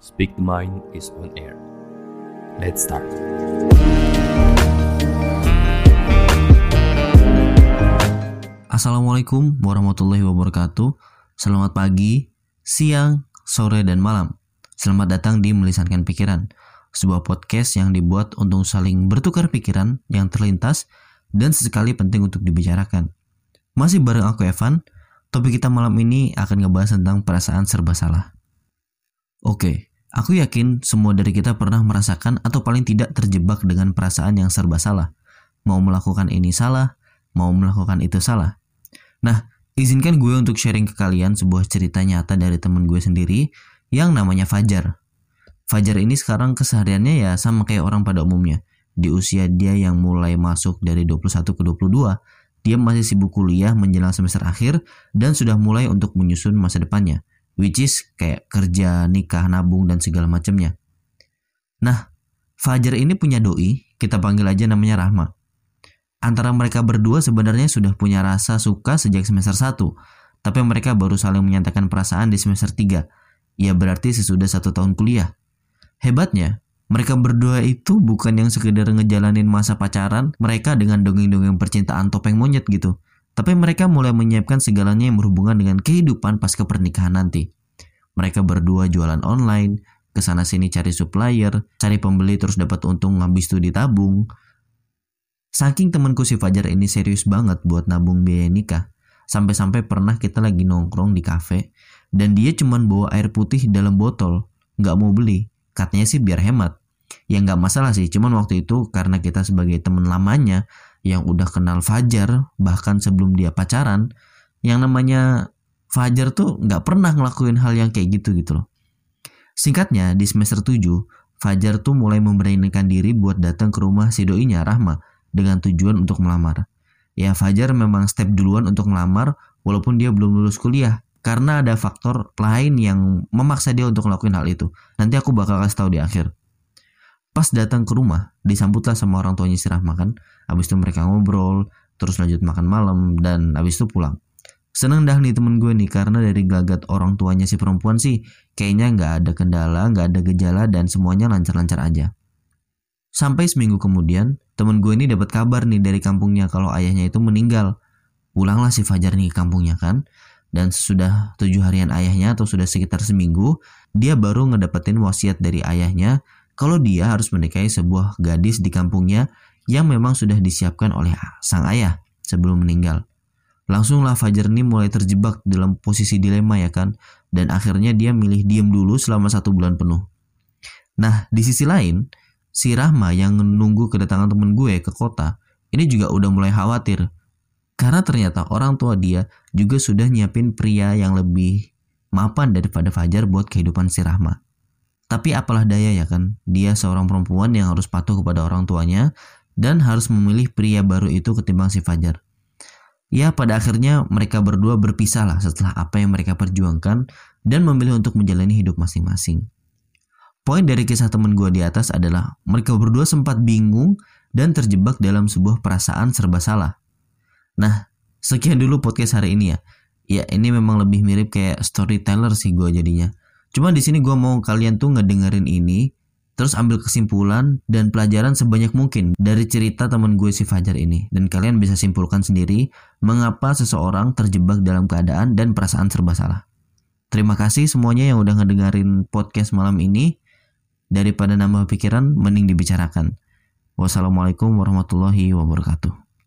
Speak the Mind is on air. Let's start. Assalamualaikum warahmatullahi wabarakatuh. Selamat pagi, siang, sore, dan malam. Selamat datang di Melisankan Pikiran, sebuah podcast yang dibuat untuk saling bertukar pikiran yang terlintas dan sesekali penting untuk dibicarakan. Masih bareng aku Evan, topik kita malam ini akan ngebahas tentang perasaan serba salah. Oke, aku yakin semua dari kita pernah merasakan atau paling tidak terjebak dengan perasaan yang serba salah. Mau melakukan ini salah, mau melakukan itu salah. Nah, izinkan gue untuk sharing ke kalian sebuah cerita nyata dari temen gue sendiri yang namanya Fajar. Fajar ini sekarang kesehariannya ya sama kayak orang pada umumnya. Di usia dia yang mulai masuk dari 21 ke 22, dia masih sibuk kuliah menjelang semester akhir dan sudah mulai untuk menyusun masa depannya, which is kayak kerja, nikah, nabung, dan segala macamnya. Nah, Fajar ini punya doi, kita panggil aja namanya Rahma antara mereka berdua sebenarnya sudah punya rasa suka sejak semester 1, tapi mereka baru saling menyatakan perasaan di semester 3. Ya berarti sesudah satu tahun kuliah. Hebatnya, mereka berdua itu bukan yang sekedar ngejalanin masa pacaran mereka dengan dongeng-dongeng percintaan topeng monyet gitu. Tapi mereka mulai menyiapkan segalanya yang berhubungan dengan kehidupan pasca pernikahan nanti. Mereka berdua jualan online, ke sana sini cari supplier, cari pembeli terus dapat untung habis itu ditabung, Saking temanku si Fajar ini serius banget buat nabung biaya nikah, sampai-sampai pernah kita lagi nongkrong di kafe dan dia cuman bawa air putih dalam botol, nggak mau beli. Katanya sih biar hemat. Ya nggak masalah sih, cuman waktu itu karena kita sebagai teman lamanya yang udah kenal Fajar bahkan sebelum dia pacaran, yang namanya Fajar tuh nggak pernah ngelakuin hal yang kayak gitu gitu loh. Singkatnya di semester 7, Fajar tuh mulai memberanikan diri buat datang ke rumah si doinya Rahma dengan tujuan untuk melamar. Ya Fajar memang step duluan untuk melamar walaupun dia belum lulus kuliah karena ada faktor lain yang memaksa dia untuk ngelakuin hal itu. Nanti aku bakal kasih tahu di akhir. Pas datang ke rumah, disambutlah sama orang tuanya si Rahma kan. Habis itu mereka ngobrol, terus lanjut makan malam, dan habis itu pulang. Seneng dah nih temen gue nih karena dari gelagat orang tuanya si perempuan sih kayaknya nggak ada kendala, nggak ada gejala dan semuanya lancar-lancar aja. Sampai seminggu kemudian, temen gue ini dapat kabar nih dari kampungnya kalau ayahnya itu meninggal. Pulanglah si Fajar nih ke kampungnya kan. Dan sesudah tujuh harian ayahnya atau sudah sekitar seminggu, dia baru ngedapetin wasiat dari ayahnya kalau dia harus menikahi sebuah gadis di kampungnya yang memang sudah disiapkan oleh sang ayah sebelum meninggal. Langsunglah Fajar nih mulai terjebak dalam posisi dilema ya kan, dan akhirnya dia milih diem dulu selama satu bulan penuh. Nah, di sisi lain, si Rahma yang menunggu kedatangan temen gue ke kota ini juga udah mulai khawatir karena ternyata orang tua dia juga sudah nyiapin pria yang lebih mapan daripada Fajar buat kehidupan si Rahma. Tapi apalah daya ya kan, dia seorang perempuan yang harus patuh kepada orang tuanya dan harus memilih pria baru itu ketimbang si Fajar. Ya pada akhirnya mereka berdua berpisah lah setelah apa yang mereka perjuangkan dan memilih untuk menjalani hidup masing-masing. Poin dari kisah temen gue di atas adalah mereka berdua sempat bingung dan terjebak dalam sebuah perasaan serba salah. Nah, sekian dulu podcast hari ini ya. Ya, ini memang lebih mirip kayak storyteller sih gue jadinya. Cuma di sini gue mau kalian tuh ngedengerin ini, terus ambil kesimpulan dan pelajaran sebanyak mungkin dari cerita temen gue si Fajar ini. Dan kalian bisa simpulkan sendiri mengapa seseorang terjebak dalam keadaan dan perasaan serba salah. Terima kasih semuanya yang udah ngedengerin podcast malam ini daripada nambah pikiran mending dibicarakan. Wassalamualaikum warahmatullahi wabarakatuh.